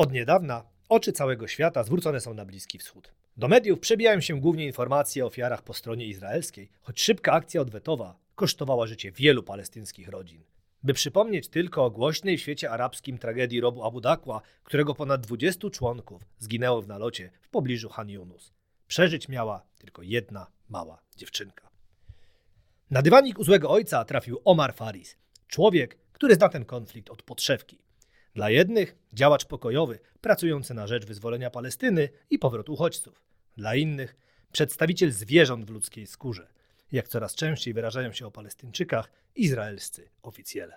Od niedawna oczy całego świata zwrócone są na Bliski Wschód. Do mediów przebijają się głównie informacje o ofiarach po stronie izraelskiej, choć szybka akcja odwetowa kosztowała życie wielu palestyńskich rodzin. By przypomnieć tylko o głośnej w świecie arabskim tragedii robu Abu Dakwa, którego ponad 20 członków zginęło w nalocie w pobliżu Han Yunus. Przeżyć miała tylko jedna mała dziewczynka. Na dywanik u złego ojca trafił Omar Faris, człowiek, który zna ten konflikt od podszewki. Dla jednych działacz pokojowy, pracujący na rzecz wyzwolenia Palestyny i powrotu uchodźców. Dla innych przedstawiciel zwierząt w ludzkiej skórze. Jak coraz częściej wyrażają się o Palestyńczykach izraelscy oficjele.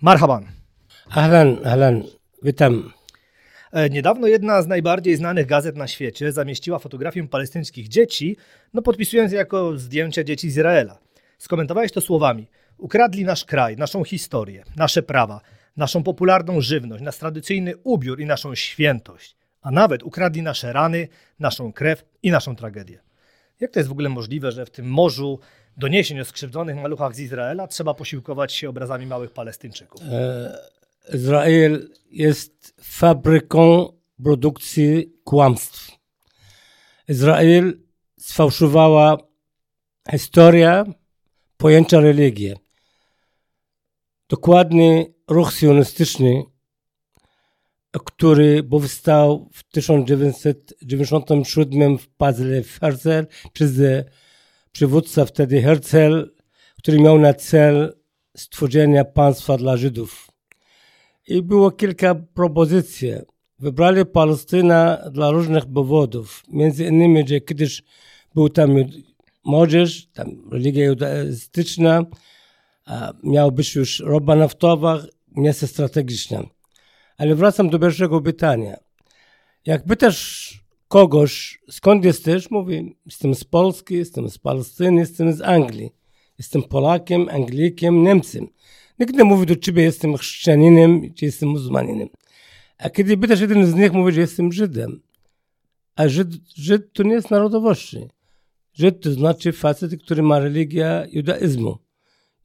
Marhaban. Ahlan, ahlan, witam. E, Niedawno jedna z najbardziej znanych gazet na świecie zamieściła fotografię palestyńskich dzieci, no podpisując je jako zdjęcia dzieci z Izraela. Skomentowałeś to słowami: Ukradli nasz kraj, naszą historię, nasze prawa, naszą popularną żywność, nasz tradycyjny ubiór i naszą świętość, a nawet ukradli nasze rany, naszą krew i naszą tragedię. Jak to jest w ogóle możliwe, że w tym morzu doniesień o skrzywdzonych maluchach z Izraela trzeba posiłkować się obrazami małych Palestyńczyków? Izrael jest fabryką produkcji kłamstw. Izrael sfałszowała historię, pojęcia religii. Dokładnie ruch sionistyczny, który powstał w 1997 w Puzzle w Herzl przez przywódca wtedy Herzl, który miał na cel stworzenie państwa dla Żydów. I było kilka propozycji. Wybrali Palestynę dla różnych powodów. Między innymi, że kiedyś był tam młodzież, tam religia judaistyczna, miał być już ropa naftowa, miejsce strategiczne. Ale wracam do pierwszego pytania. Jak pytasz kogoś, skąd jesteś, mówi, jestem z Polski, jestem z Palestyny, jestem z Anglii. Jestem Polakiem, Anglikiem, Niemcem. Nikt nie mówi do ciebie, jestem chrześcijaninem, czy jestem muzułmaninem. A kiedy pytasz jeden z nich, mówi, że jestem Żydem. A Żyd, Żyd to nie jest narodowości. Żyd to znaczy facet, który ma religię judaizmu.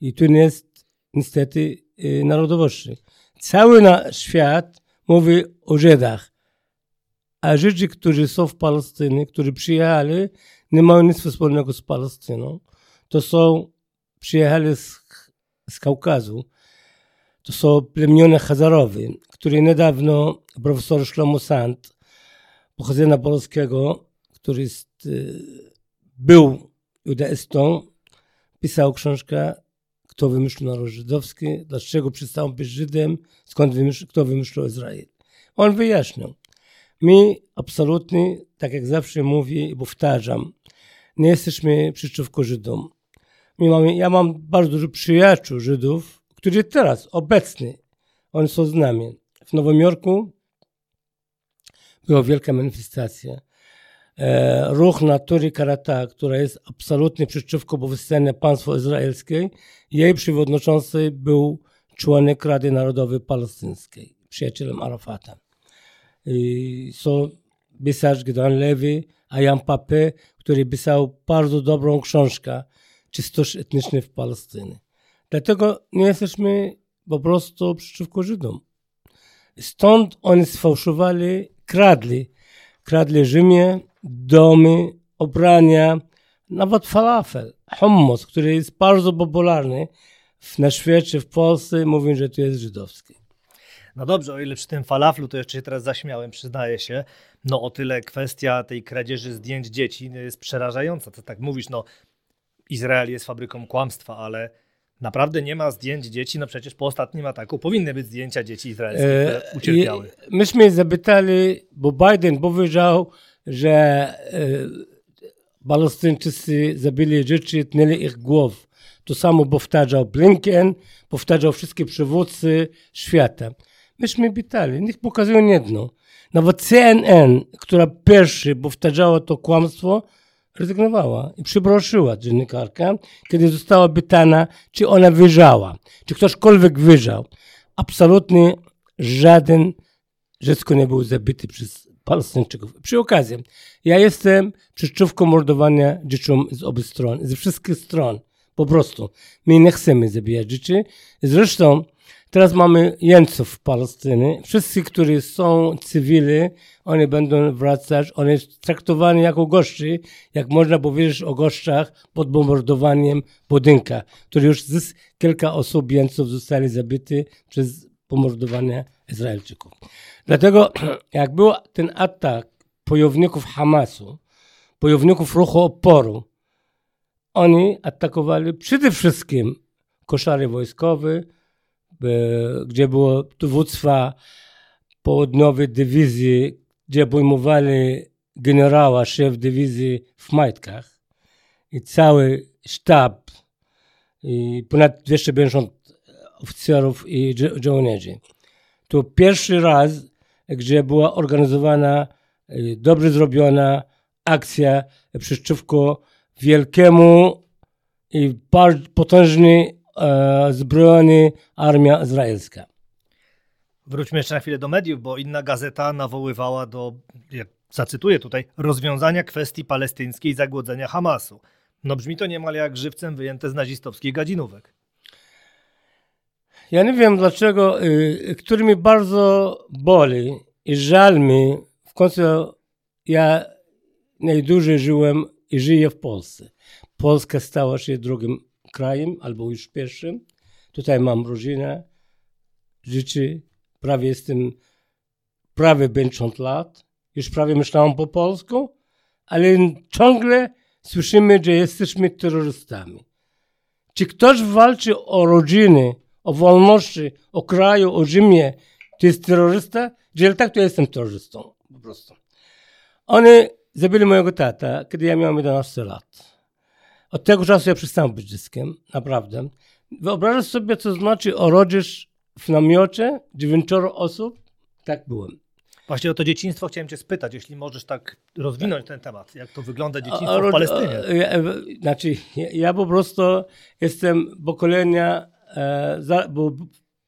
I to nie jest niestety y, narodowości. Cały na świat mówi o Żydach. A Żydzi, którzy są w Palestynie, którzy przyjechali, nie mają nic wspólnego z Palestyną. To są, przyjechali z, z Kaukazu. To są plemiona Hazarowe, które niedawno profesor Shlomo Sand, pochodzenia polskiego, który jest, y, był judaistą, pisał książkę kto wymyślił naród żydowski, dlaczego przestał być Żydem, skąd wymyślił, kto wymyślił Izrael. On wyjaśnił. My absolutnie, tak jak zawsze mówię i powtarzam, nie jesteśmy przeciwko Żydom. My mamy, ja mam bardzo dużo przyjaciół Żydów, którzy teraz, obecnie, oni są z nami. W Nowym Jorku była wielka manifestacja. E, ruch natury Karata, która jest absolutnie przeciwko powstaniu państwa izraelskie. Jej przewodniczący był członek Rady Narodowej Palestyńskiej, przyjacielem Arafata. I są pisarz Gidon Lewy, a Jan Pape, który pisał bardzo dobrą książkę Czystość etniczna w Palestynie. Dlatego nie jesteśmy po prostu przeciwko Żydom. Stąd oni sfałszowali, kradli. Kradli Rzymie, domy, ubrania, nawet falafel, hummus, który jest bardzo popularny na świecie, w Polsce, mówią, że to jest żydowski. No dobrze, o ile przy tym falaflu to jeszcze się teraz zaśmiałem, przyznaję się. No o tyle kwestia tej kradzieży zdjęć dzieci jest przerażająca. To tak mówisz, no Izrael jest fabryką kłamstwa, ale naprawdę nie ma zdjęć dzieci. No przecież po ostatnim ataku powinny być zdjęcia dzieci izraelskie, które ucierpiały. E, myśmy zapytali, bo Biden powiedział, że e, Palestyńczycy zabili dzieci, tnęli ich głów. To samo powtarzał Blinken, powtarzał wszystkie przywódcy świata. Myśmy pytali, niech pokazują jedno. Nawet CNN, która pierwszy powtarzała to kłamstwo, rezygnowała i przeprosiła dziennikarkę, kiedy została pytana, czy ona wyżała, czy ktośkolwiek wyżał. Absolutnie żaden dziecko nie był zabity przez Palestyńczyków. Przy okazji, ja jestem przeciwko mordowania dzieciom z obu stron, ze wszystkich stron. Po prostu. My nie chcemy zabijać dzieci. Zresztą Teraz mamy jeńców w Palestynie. Wszyscy, którzy są cywili, oni będą wracać. Oni są traktowani jako gości, jak można powiedzieć o gościach pod bombardowaniem budynka, który już z kilka osób jeńców zostali zabity przez pomordowanie Izraelczyków. Dlatego, jak był ten atak bojowników Hamasu, bojowników ruchu oporu, oni atakowali przede wszystkim koszary wojskowe, gdzie było dowództwa południowej dywizji, gdzie pojmowali generała, szef dywizji w majtkach i cały sztab i ponad 250 oficerów i żołnierzy. To pierwszy raz, gdzie była organizowana, y, dobrze zrobiona akcja przeciwko wielkiemu i bardzo potężny zbrojony armia izraelska. Wróćmy jeszcze na chwilę do mediów, bo inna gazeta nawoływała do, zacytuję tutaj, rozwiązania kwestii palestyńskiej i zagłodzenia Hamasu. No brzmi to niemal jak żywcem wyjęte z nazistowskich gadzinówek. Ja nie wiem dlaczego, y, który mi bardzo boli i żal mi, w końcu ja najdłużej żyłem i żyję w Polsce. Polska stała się drugim krajem, albo już pierwszym. Tutaj mam rodzinę, życie, prawie jestem, prawie 50 lat, już prawie myślałem po polsku, ale ciągle słyszymy, że jesteśmy terrorystami. Czy ktoś walczy o rodziny, o wolności, o kraju, o ziemię, to jest terrorysta? Jeżeli tak, to jestem terrorystą, po prostu. Oni zabili mojego tata, kiedy ja miałem 11 lat. Od tego czasu ja przestałem być dzieckiem, naprawdę. Wyobrażasz sobie, co znaczy urodzisz w namiocie dziewięcioro osób? Tak byłem. Właśnie o to dzieciństwo chciałem cię spytać, jeśli możesz tak rozwinąć ten temat. Jak to wygląda dzieciństwo w Palestynie? Znaczy, ja, ja po prostu jestem pokolenia, e, bo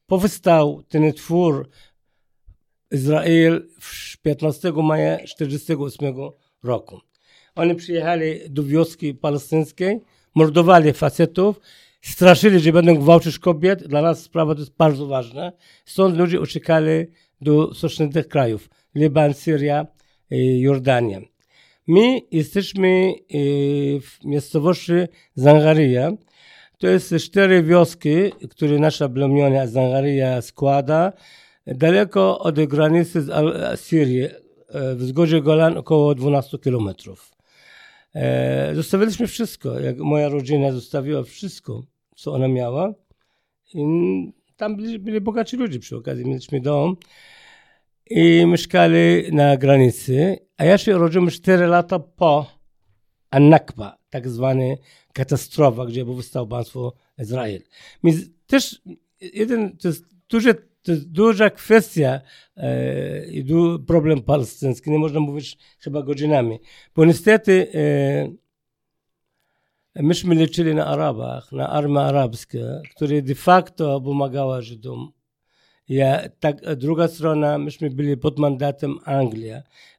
powstał ten twór Izrael 15 maja 1948 roku. Oni przyjechali do wioski palestyńskiej, mordowali facetów, straszyli, że będą gwałcić kobiet. Dla nas sprawa to jest bardzo ważna. Stąd ludzie uciekali do sąsiednich krajów. Liban, Syria, Jordania. My jesteśmy w miejscowości Zangaria. To jest cztery wioski, które nasza plemiona Zangaria składa. Daleko od granicy z Syrii, w zgodzie Golan około 12 kilometrów. E, zostawiliśmy wszystko. Jak moja rodzina zostawiła wszystko, co ona miała. I tam byli, byli bogaci ludzie przy okazji. Mieliśmy dom i mieszkali na granicy. A ja się urodziłem 4 lata po Anakba, tak zwany katastrofa, gdzie powstało państwo Izrael. My też jeden, to jest duże to jest duża kwestia e, i du, problem palestyński. Nie można mówić chyba godzinami. Bo niestety e, myśmy liczyli na Arabach, na armię arabską, która de facto pomagała Żydom. Ja, tak, druga strona, myśmy byli pod mandatem Anglii.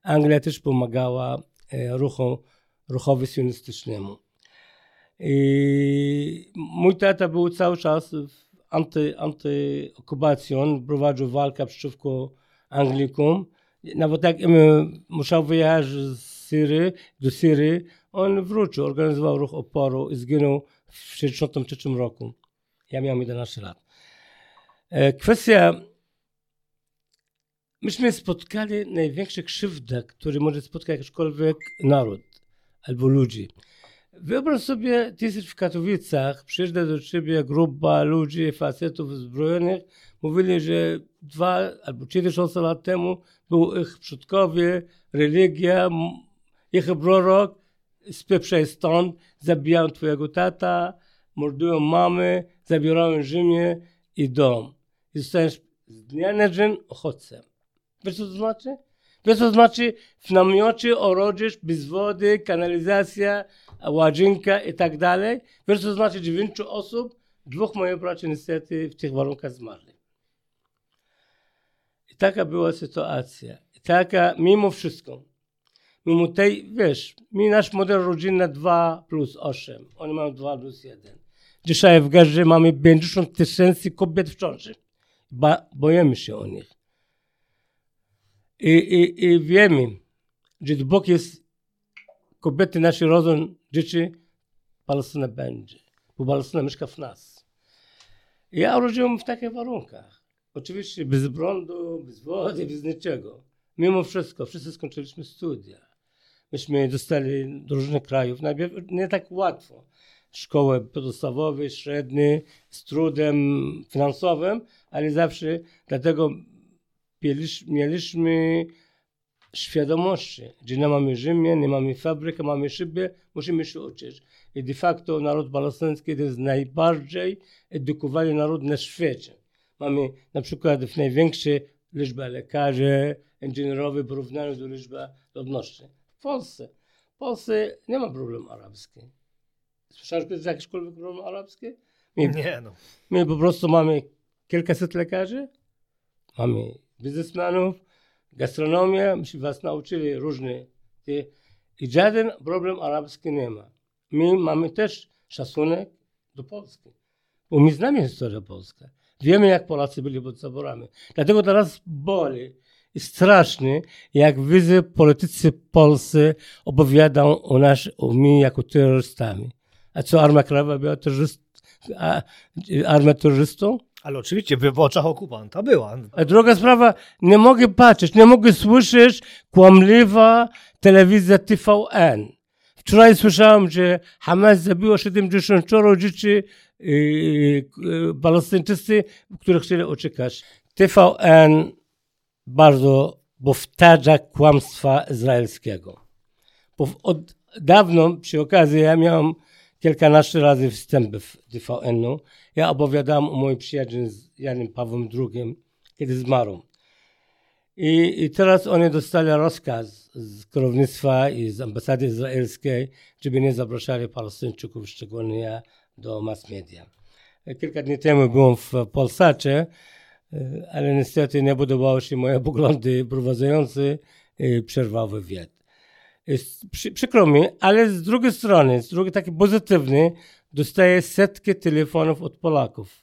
Anglia też pomagała e, ruchom, ruchowi sionistycznemu. I mój tata był cały czas w anty, antyokupacją, prowadził walkę przeciwko Anglikom. Nawet jak musiał wyjechać z Syrii, do Syrii, on wrócił, organizował ruch oporu i zginął w 1963 roku. Ja miałem 11 lat. E, kwestia Myśmy spotkali największe krzywdę, który może spotkać jakikolwiek naród albo ludzi. Wyobraź sobie, ty jesteś w Katowicach, przyjeżdża do ciebie grupa ludzi, facetów zbrojonych. Mówili, że dwa albo trzy tysiące lat temu był ich przodkowie, religia, ich prorok, spieprzaj stąd, zabijają twojego tata, mordują mamy, zabierają ziemię i dom. I zostajesz z dnia na dzień uchodźcem. Wiesz co to znaczy? To znaczy? W namiocie orodzisz bez wody, kanalizacja, łazienka i tak dalej. Wiesz, co znaczy dziewięciu osób? Dwóch moich braci niestety w tych warunkach zmarli. I taka była sytuacja. I taka, mimo wszystko, mimo tej, wiesz, mi nasz model rodzinny 2 plus 8, oni mają 2 plus 1. Dzisiaj w Gazie mamy 50 tysięcy kobiet w ciąży. Ba, boimy się o nich. I, i, I wiemy, że dopóki jest kobiety nasze rodzą dzieci, Palestyna będzie. Bo Palestyna mieszka w nas. I ja urodziłem w takich warunkach. Oczywiście bez prądu, bez wody, bez niczego. Mimo wszystko, wszyscy skończyliśmy studia. Myśmy dostali do różnych krajów. Najpierw nie tak łatwo. Szkołę podstawowe, średnie, z trudem finansowym, ale zawsze dlatego mieliśmy, świadomości, że nie mamy ziemi, nie mamy fabryki, mamy szyby, musimy się uczyć. I de facto naród palestyński to jest najbardziej edukowany naród na świecie. Mamy na przykład największą liczbę lekarzy, inżynierowych w porównaniu do liczby ludności. W Polsce. W Polsce nie ma problemu arabskiego. Słyszałeś kiedyś jakikolwiek problem arabski? My, Nie no. my po prostu mamy kilkaset lekarzy, mamy biznesmenów, gastronomię, myśmy was nauczyli różne. I żaden problem arabski nie ma. My mamy też szacunek do Polski. Bo my znamy historię polską. Wiemy, jak Polacy byli pod zaborami. Dlatego teraz boli i strasznie, jak widzę politycy polscy opowiadają o nas, o my jako terrorystami. A co, Armia Krajowa była terroryst, a, armia terrorystą? Ale oczywiście w, oczach okupanta była. A druga sprawa, nie mogę patrzeć, nie mogę słyszeć kłamliwa telewizja TVN. Wczoraj słyszałem, że Hamas zabiło 70 dzieci yy, yy, palestyńczycy, których chcieli uciekać. TVN bardzo powtarza kłamstwa izraelskiego. Bo od dawno, przy okazji, ja miałem kilkanaście razy wstępy w TVN-u. Ja opowiadałem o moim przyjacielu z Janem Pawłem II, kiedy zmarł. I, I teraz oni dostali rozkaz z kierownictwa i z ambasady izraelskiej, żeby nie zapraszali Palestyńczyków, szczególnie ja, do mass media. Kilka dni temu byłem w Polsacie, e, ale niestety nie podobały się moje poglądy prowadzący i przerwał wywiad. Przy, przykro mi, ale z drugiej strony, z drugiej taki pozytywny, dostaję setki telefonów od Polaków,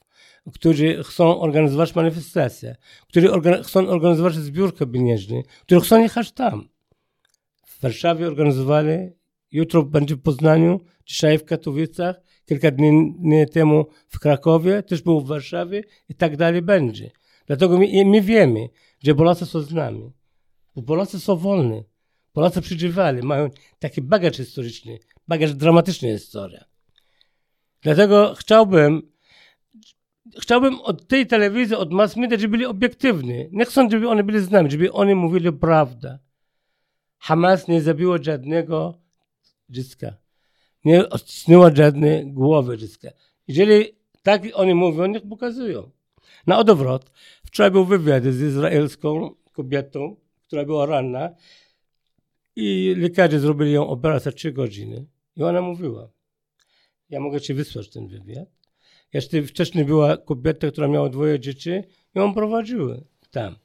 którzy chcą organizować manifestacje, którzy organ, chcą organizować zbiórkę pieniężną, którzy chcą jechać tam. W Warszawie organizowali, jutro będzie w Poznaniu, dzisiaj w Katowicach, kilka dni temu w Krakowie, też był w Warszawie i tak dalej będzie. Dlatego my, my wiemy, że Polacy są z nami. Polacy są wolni. Polacy przeżywali, mają taki bagaż historyczny, bagaż dramatyczny historia. Dlatego chciałbym, chciałbym od tej telewizji, od mass media, żeby byli obiektywni. Nie chcę, żeby oni byli z nami, żeby oni mówili prawdę. Hamas nie zabiło żadnego dziecka. Nie odcisnęła żadnej głowy dziecka. Jeżeli tak oni mówią, niech pokazują. Na odwrót, wczoraj był wywiad z izraelską kobietą, która była ranna i lekarze zrobili ją operację 3 godziny. I ona mówiła, ja mogę ci wysłać ten wywiad. Jeszcze wcześniej była kobieta, która miała dwoje dzieci i ją prowadziły tam.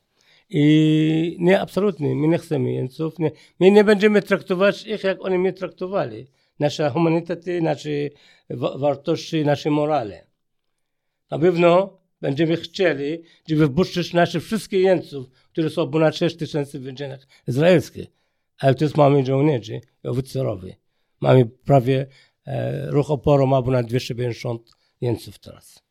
I nie, absolutnie, my nie chcemy jeńców. Nie, my nie będziemy traktować ich, jak oni mnie traktowali. Nasze humanitaty, nasze wa- wartości, nasze morale. Na pewno będziemy chcieli, żeby wpuszczać naszych wszystkich jeńców, którzy są ponad 6 tysięcy w więzieniach izraelskich. Ale też mamy żołnierzy i oficerowie. Mamy prawie e, ruch oporu ma ponad 250 jeńców teraz.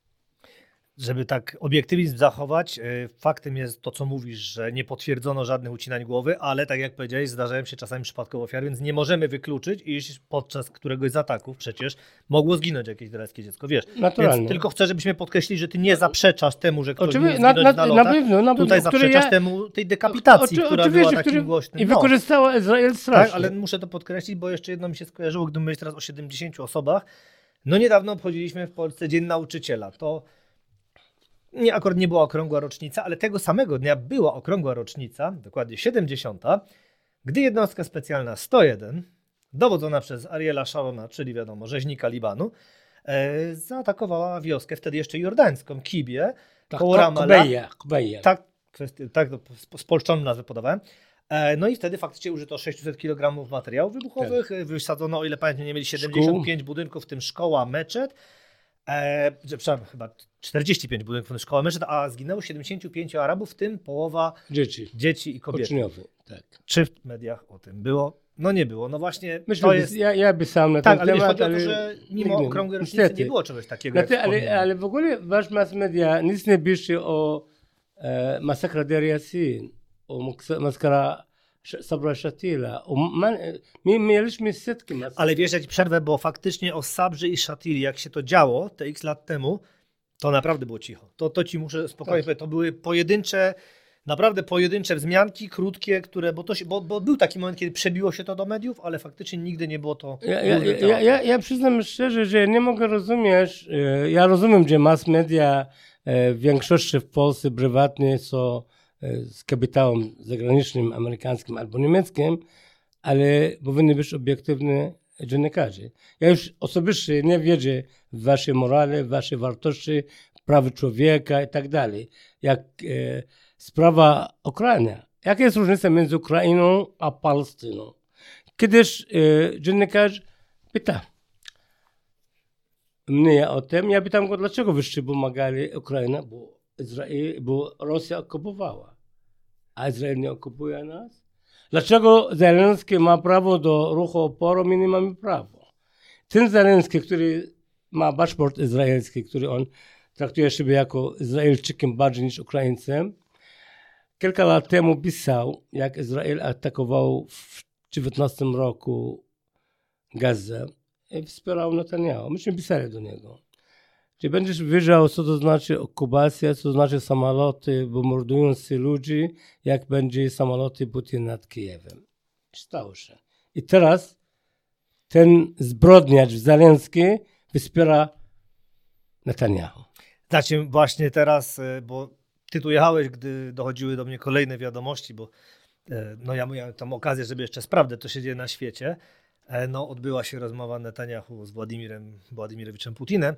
Żeby tak obiektywizm zachować, y, faktem jest to, co mówisz, że nie potwierdzono żadnych ucinań głowy, ale tak jak powiedziałeś, zdarzają się czasami przypadkowe ofiary, więc nie możemy wykluczyć, iż podczas któregoś z ataków przecież mogło zginąć jakieś izraelskie dziecko. Wiesz, Naturalnie. więc tylko chcę, żebyśmy podkreślili, że ty nie zaprzeczasz temu, że ktoś Oczywiście, na, na, na, na pewno, na pewno. Tutaj zaprzeczasz ja- temu tej dekapitacji, Oczy- która była takim który- głośnym. I no. wykorzystała Izrael strasznie. Tak, ale muszę to podkreślić, bo jeszcze jedno mi się skojarzyło, gdy mówiłeś teraz o 70 osobach. No niedawno obchodziliśmy w Polsce Dzień Nauczyciela. To nie akurat nie była okrągła rocznica, ale tego samego dnia była okrągła rocznica, dokładnie 70, gdy jednostka specjalna 101, dowodzona przez Ariela Sharona, czyli wiadomo, rzeźnika Libanu, e, zaatakowała wioskę, wtedy jeszcze jordańską, Kibie, tak, koło Kobeja. Tak, kwestie, tak spolszczoną nazwę podawałem. E, No i wtedy faktycznie użyto 600 kg materiałów wybuchowych. Tak. Wysadzono, o ile pamiętam, nie mieli 75 budynków, w tym szkoła, meczet. E, przepraszam, chyba 45 budynków szkoły mężczyzn, a zginęło 75 Arabów, w tym połowa Dzieci. dzieci i kobiet. Uczniowie. Tak. Czy w mediach o tym było? No nie było. No właśnie Myślę, to że jest... ja, ja pisałem na Tak, ten ale temat, chodzi o to, ale że mimo okrągłej rocznicy niestety. nie było czegoś takiego. Znaczy, ale, ale w ogóle wasz mass media nic nie pisze o e, masakra Deir Yassin, o maskara Sabra Shatila. My mieliśmy setki mas Ale wiesz, ja ci przerwę, bo faktycznie o Sabrze i Shatili, jak się to działo te x lat temu, to naprawdę było cicho. To, to ci muszę spokojnie Tak. powiedzieć. To były pojedyncze, naprawdę pojedyncze wzmianki, krótkie, które, bo, to się, bo, bo był taki moment, kiedy przebiło się to do mediów, ale faktycznie nigdy nie było to Ja, ja, ja, ja, ja przyznam szczerze, że nie mogę rozumieć. e, Ja rozumiem, że mass media e, w większości w Polsce prywatnie są e, z kapitałem zagranicznym, amerykańskim albo niemieckim, ale powinny być obiektywne dziennikarze. Ja już osobiście nie wierzę w wasze morale, w wasze wartości, prawa człowieka i tak dalej. Jak e, sprawa Ukrainy. Jaka jest różnica między Ukrainą a Palestyną? Kiedyś e, dziennikarz pyta mnie o tym. Ja pytam go, dlaczego wyście pomagali Ukrainie, bo, Izrael, bo Rosja okupowała, a Izrael nie okupuje nas. Dlaczego Zelenski ma prawo do ruchu oporu, my nie mamy prawa? Ten Zelenski, który ma paszport izraelski, który on traktuje siebie jako Izraelczykiem bardziej niż Ukraińcem, kilka lat temu pisał, jak Izrael atakował w 19 roku Gazę i wspierał Netanyahu. Myśmy pisali do niego. Czy będziesz wiedział, co to znaczy okupacja, co to znaczy samoloty bombardujące ludzi, jak będzie samoloty Putin nad Kijewem. Stało się. I teraz ten zbrodniarz Zaleński wspiera Netanyahu. Znaczy właśnie teraz, e, bo ty tu jechałeś, gdy dochodziły do mnie kolejne wiadomości, bo e, no ja miałem tam okazję, żeby jeszcze sprawdzić, co się dzieje na świecie. E, No odbyła się rozmowa Netanyahu z Władimirem Władimirowiczem Putinem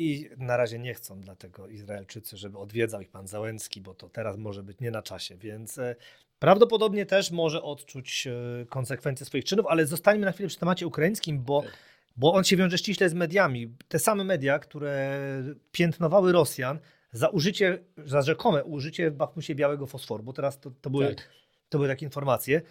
i na razie nie chcą dlatego Izraelczycy, żeby odwiedzał ich pan Załęcki, bo to teraz może być nie na czasie, więc e, prawdopodobnie też może odczuć e, konsekwencje swoich czynów, ale zostańmy na chwilę przy temacie ukraińskim, bo bo on się wiąże ściśle z mediami. Te same media, które piętnowały Rosjan za użycie, za rzekome użycie w Bachmusie białego fosforu, bo teraz to, to, były, Tak. to były takie informacje.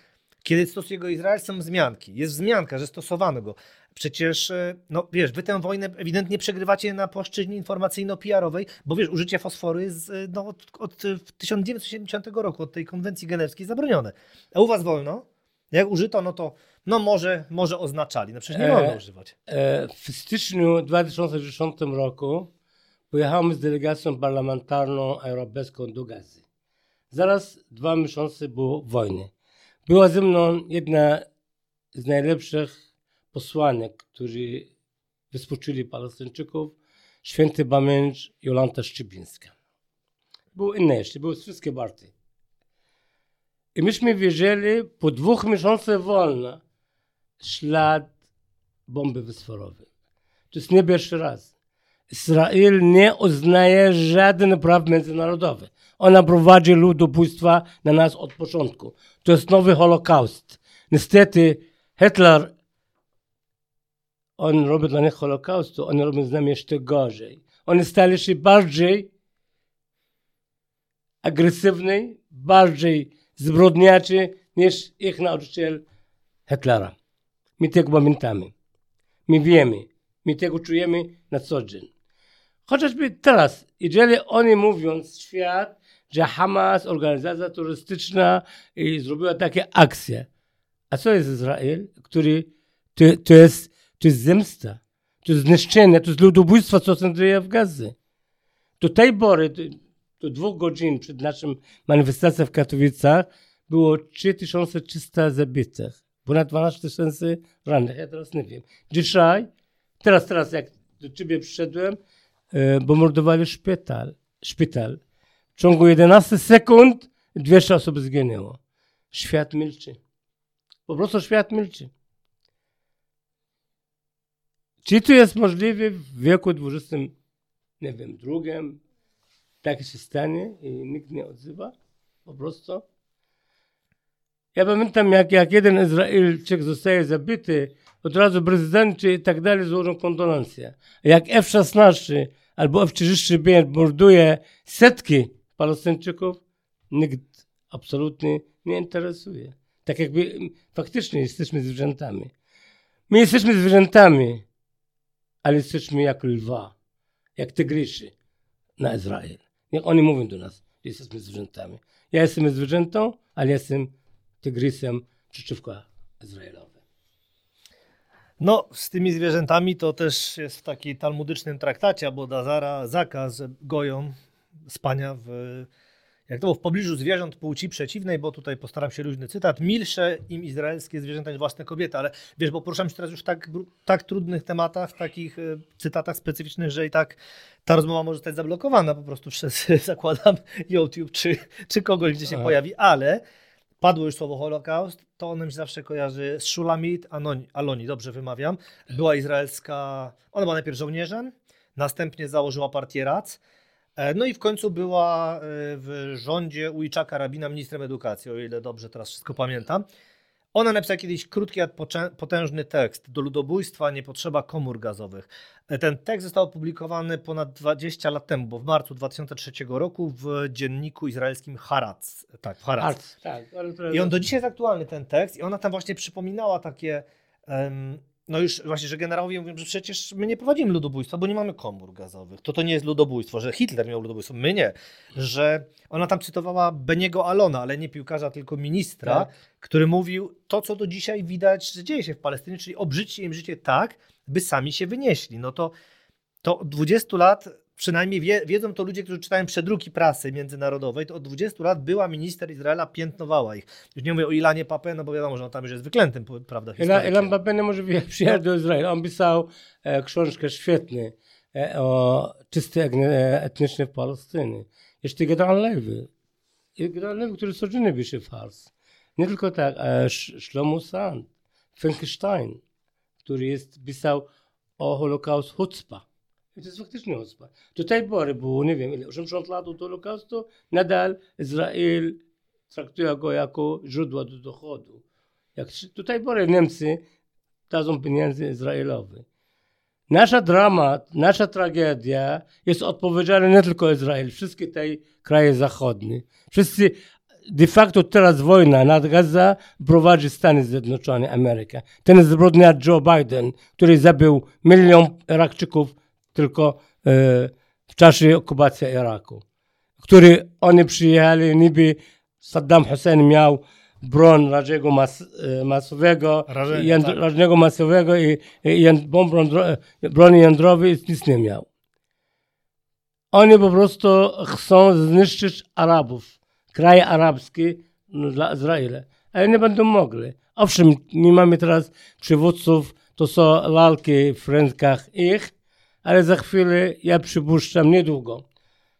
Kiedy stosuje go Izrael, są wzmianki. Jest wzmianka, że stosowano go. Przecież, e, no wiesz, wy tę wojnę ewidentnie przegrywacie na płaszczyźnie informacyjno-PR-owej, bo wiesz, użycie fosforu jest e, no, od, od e, 1970 roku, od tej konwencji genewskiej zabronione. A u was wolno? Jak użyto, no to no może, może oznaczali. No przecież nie E, wolno używać. E, W styczniu 2010 roku pojechałem z delegacją parlamentarną europejską do Gazy. Zaraz dwa miesiące było wojny. Była ze mną jedna z najlepszych posłanek, którzy wyspoczyli Palestyńczyków, święty pamięć Jolanta Szczypińska. Były inne jeszcze, były wszystkie partie. I myśmy wiedzieli, po dwóch miesiącach wolna, ślad bomby fosforowej. To jest nie pierwszy raz. Izrael nie uznaje żadnych praw międzynarodowych. Ona prowadzi ludobójstwa na nas od początku. To jest nowy Holokaust. Niestety Hitler, on robi dla nich Holokaustu, oni robią z nami jeszcze gorzej. Oni stali się bardziej agresywni, bardziej zbrodniaczy niż ich nauczyciel Hitlera. My tego pamiętamy. My wiemy. My tego czujemy na co dzień. Chociażby teraz, jeżeli oni mówią świat, że Hamas, organizacja turystyczna, zrobiła takie akcje. A co jest Izrael, który to, to, jest, to jest zemsta, to jest zniszczenie, to jest ludobójstwo, co się dzieje w Gazy. Do tej pory, do, dwóch godzin przed naszym manifestacją w Katowicach, było 3300 zabitych, ponad 12 tysięcy rannych. Ja teraz nie wiem. Dzisiaj, teraz, teraz jak do ciebie przyszedłem, e, bombardowali szpital. szpital. W ciągu 11 sekund 200 osób zginęło. Świat milczy. Po prostu świat milczy. Czy to jest możliwe w wieku XX, nie wiem, drugim, tak się stanie i nikt nie odzywa? Po prostu. Ja pamiętam, jak, jak jeden Izraelczyk zostaje zabity od razu prezydenci i tak dalej złożą kondolencje. Jak F-16 albo F-35 morduje setki Palestyńczyków, nikt absolutnie nie interesuje. Tak jakby faktycznie jesteśmy zwierzętami. My jesteśmy zwierzętami, ale jesteśmy jak lwa, jak tygryszy na Izrael. Niech oni mówią do nas, że jesteśmy zwierzętami. Ja jestem zwierzętą, ale jestem tygrysem przeciwko Izraelowi. No, z tymi zwierzętami to też jest w takim talmudycznym traktacie bo Dazara zakaz, goją spania w, jak to było, w pobliżu zwierząt płci przeciwnej, bo tutaj postaram się luźny cytat, milsze im izraelskie zwierzęta niż własne kobiety, ale wiesz, bo poruszam się teraz już w tak, tak trudnych tematach, w takich e, cytatach specyficznych, że i tak ta rozmowa może zostać zablokowana po prostu przez, zakładam, YouTube czy, czy kogoś, gdzie się Aha. pojawi, ale padło już słowo Holokaust, to ono mi się zawsze kojarzy z Shulamit Aloni, Aloni, dobrze wymawiam. Była izraelska, ona była najpierw żołnierzem, następnie założyła partię RAC, no i w końcu była e, w rządzie Ujczaka Rabina ministrem edukacji, o ile dobrze teraz wszystko pamiętam. Ona napisała kiedyś krótki, potężny tekst do ludobójstwa nie potrzeba komór gazowych. Ten tekst został opublikowany ponad 20 lat temu, bo w marcu 2003 roku w dzienniku izraelskim Harac. Tak, w Harac. tak, I on do dzisiaj jest aktualny ten tekst i ona tam właśnie przypominała takie um, no już właśnie, że generałowie mówią, że przecież my nie prowadzimy ludobójstwa, bo nie mamy komór gazowych. To to nie jest ludobójstwo, że Hitler miał ludobójstwo, my nie. Że ona tam cytowała Beniego Alona, ale nie piłkarza, tylko ministra, tak. który mówił to, co do dzisiaj widać, że dzieje się w Palestynie, czyli obrzydźcie im życie tak, by sami się wynieśli. No to, to 20 lat przynajmniej wie, wiedzą to ludzie, którzy czytają przedruki prasy międzynarodowej, to od 20 lat była minister Izraela, piętnowała ich. Już nie mówię o Ilanie Pape, no bo wiadomo, że on tam już jest wyklętym, prawda, Ilan Pape nie może przyjechać do Izraela. On pisał e, książkę świetną e, o czystej e, etnicznej w Palestynie. Jeszcze Gedeon Lewy. Gedeon Lewy, który codziennie pisze fars. Nie tylko tak, e, Shlomo Sand, Frankenstein, który jest, pisał o Holokaust Hutzpah i to jest faktycznie ospę. Do tej pory było, nie wiem, ile, 80 lat od Holokaustu, nadal Izrael traktuje go jako źródło do dochodu. Jak do tej pory Niemcy dadzą pieniędzy Izraelowi. Nasza dramat, nasza tragedia jest odpowiedzialna nie tylko Izrael, wszystkie te kraje zachodnie. Wszyscy, de facto teraz wojna nad Gaza prowadzi Stany Zjednoczone, Ameryka. Ten zbrodniarz Joe Biden, który zabił milion Irakczyków tylko e, w czasie okupacji Iraku, który oni przyjechali, niby Saddam Hussein miał broń rażnego mas, e, masowego, tak. rażnego masowego i, i bombą, broni jądrowej nic nie miał. Oni po prostu chcą zniszczyć Arabów, kraje arabskie dla Izraela, ale nie będą mogli. Owszem, nie mamy teraz przywódców, to są lalki w rękach ich, ale za chwilę, ja przypuszczam, niedługo,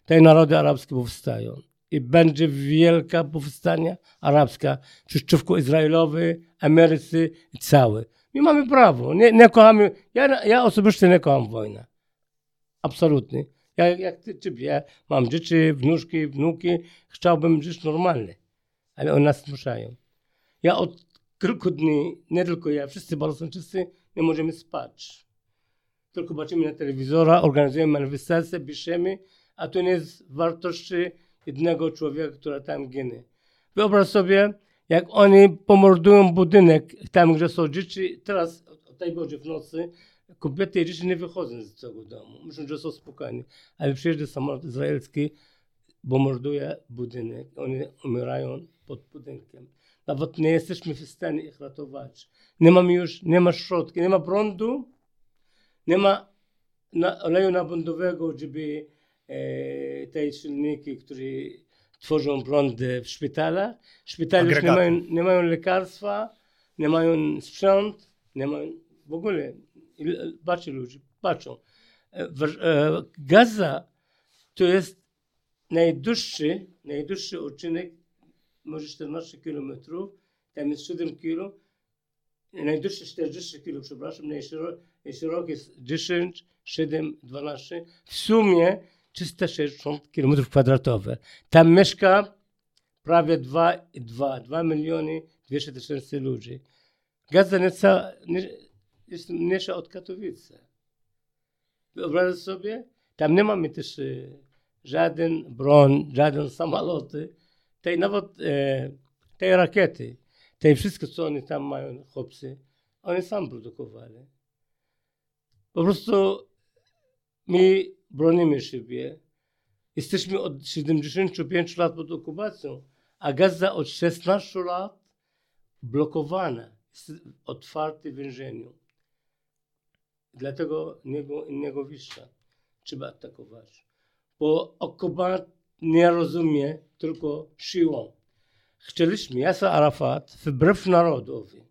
te narody arabskie powstają. I będzie wielka powstania arabska przeciwko Izraelowi, Ameryce i całe. My mamy prawo, nie, nie kochamy, ja, ja osobiście nie kocham wojny. Absolutnie. Ja, jak ty, czy, ja mam dzieci, wnuczki, wnuki, chciałbym żyć normalnie, ale oni nas zmuszają. Ja od kilku dni, nie tylko ja, wszyscy Balostończycy nie możemy spać tylko patrzymy na telewizora, organizujemy manifestacje, piszemy, a to nie jest wartości jednego człowieka, który tam ginie. Wyobraź sobie, jak oni pomordują budynek tam, gdzie są dzieci, teraz o tej godzinie w nocy kobiety i dzieci nie wychodzą z tego domu. Myślą, że są spokojni. Ale przyjeżdża samolot izraelski, bombarduje budynek. Oni umierają pod budynkiem. Nawet nie jesteśmy w stanie ich ratować. Nie mamy już, nie ma środki, nie ma prądu, nie ma na, oleju napędowego, żeby e, te silniki, które tworzą prądy w szpitalach. Szpitale już nie mają, nie mają lekarstwa, nie mają sprzęt, nie mają w ogóle. Patrzcie ludzie, patrzą. E, e, Gaza to jest najdłuższy, najdłuższy odcinek, może 14 kilometrów, tam jest 7 km, najdłuższy 40 km, przepraszam, najszeroki rok jest 10, 7, 12, w sumie 360 km kwadratowe. Tam mieszka prawie 2, 2, 2 miliony 200 tysięcy ludzi. Gaza nieca, nie, jest mniejsza od Katowice. Wyobrażasz sobie? Tam nie mamy też e, żaden broń, żaden samoloty, tej nawet e, tej rakiety, tej wszystko, co oni tam mają, chłopcy, oni sam produkowali. Po prostu my bronimy siebie. Jesteśmy od 75 lat pod okupacją, a Gaza od 16 lat blokowana, jest otwarty w więzieniu. Dlatego nie było innego wyjścia. Trzeba atakować. Bo okupant nie rozumie tylko siłą. Chcieliśmy, Yasser Arafat, wbrew narodowi,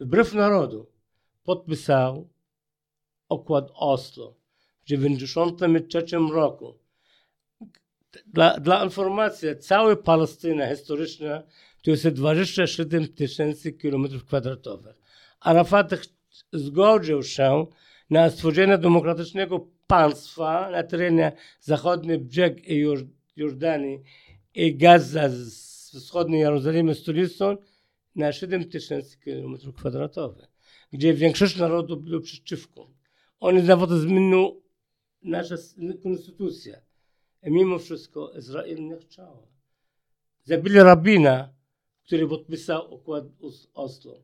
wbrew narodu, podpisał układ Oslo w 1993 roku. Dla, dla informacji, cała Palestyna historyczna to jest 27 tysięcy kilometrów kwadratowych. Arafat zgodził się na stworzenie demokratycznego państwa na terenie zachodni brzeg Jordanii i Gaza z wschodniej Jerozolimy stolicą na 7 tysięcy kilometrów kwadratowych, gdzie większość narodu było przeciwko. Oni nawet zmienił naszą konstytucję. I mimo wszystko Izrael nie chciał. Zabili rabina, który podpisał układ Oslo.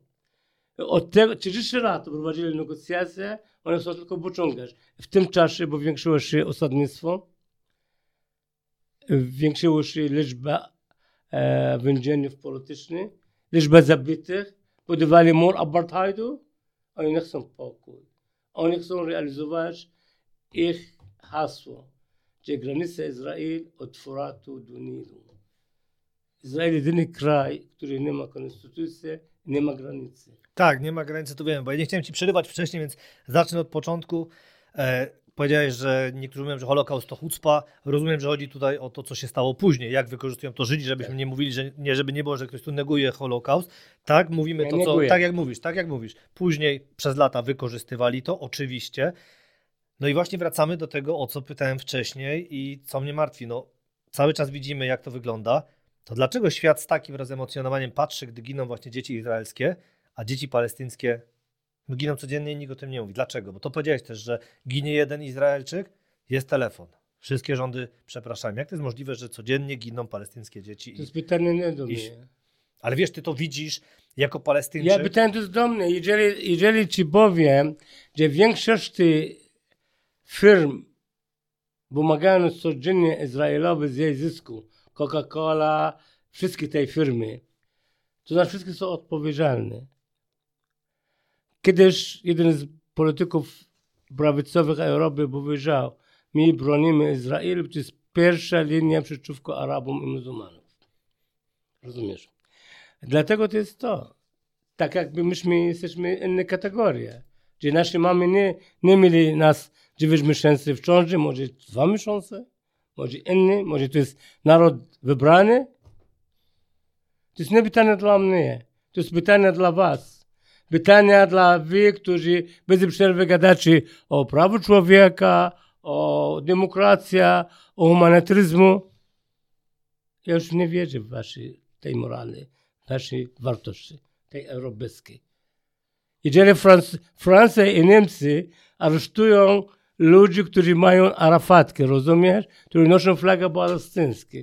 Od tego 30 lat prowadzili negocjacje, one chcą tylko pociągać. W tym czasie powiększyło się osadnictwo, zwiększyła się liczba e, więzieniów politycznych, liczba zabitych, podawali mur apartheidu, oni nie chcą pokój. Oni chcą realizować ich hasło, że granica Izrael od Furatu do Nilu. Izrael jedyny kraj, który nie ma konstytucji, nie ma granicy. Tak, nie ma granicy, to wiem, bo ja nie chciałem ci przerywać wcześniej, więc zacznę od początku. E, powiedziałeś, że niektórzy mówią, że Holokaust to chucpa. Rozumiem, że chodzi tutaj o to, co się stało później, jak wykorzystują to Żydzi, żebyśmy tak. nie mówili, że nie, żeby nie było, że ktoś tu neguje Holokaust. Tak, mówimy to, co, tak jak mówisz, tak jak mówisz. Później przez lata wykorzystywali to, oczywiście. No i właśnie wracamy do tego, o co pytałem wcześniej i co mnie martwi. No, cały czas widzimy, jak to wygląda. To dlaczego świat z takim rozemocjonowaniem patrzy, gdy giną właśnie dzieci izraelskie, a dzieci palestyńskie giną codziennie i nikt o tym nie mówi. Dlaczego? Bo to powiedziałeś też, że ginie jeden Izraelczyk, jest telefon. Wszystkie rządy przepraszają. Jak to jest możliwe, że codziennie giną palestyńskie dzieci? To jest pytanie nie do mnie. Ale wiesz, ty to widzisz jako Palestyńczyk. Ja pytałem to jest do mnie. Jeżeli, jeżeli ci powiem, że większość firm pomagają codziennie Izraelowi z jej zysku, Coca-Cola, wszystkie te firmy, to znaczy wszystkie są odpowiedzialne. Kiedyś jeden z polityków prawicowych Europy powiedział, my bronimy Izraelu, to jest pierwsza linia przeciwko Arabom i muzułmanom. Rozumiesz? Dlatego to jest to. Tak jakby myśmy jesteśmy inne kategorie. Gdzie nasze mamy nie, nie mieli nas 9 miesięcy w ciąży, może dwa miesiące, może inny, może to jest naród wybrany. To jest nie pytanie dla mnie, to jest pytanie dla was pytania dla wy, którzy bez przerwy gadacie o prawu człowieka, o demokracja, o humanitaryzmu. Ja już nie wierzę w waszej tej moralnej, waszej wartości, tej europejskiej. Jeżeli Franc Francja i Niemcy aresztują ludzi, którzy mają arafatkę, rozumiesz? Którzy noszą flagę palestyńską.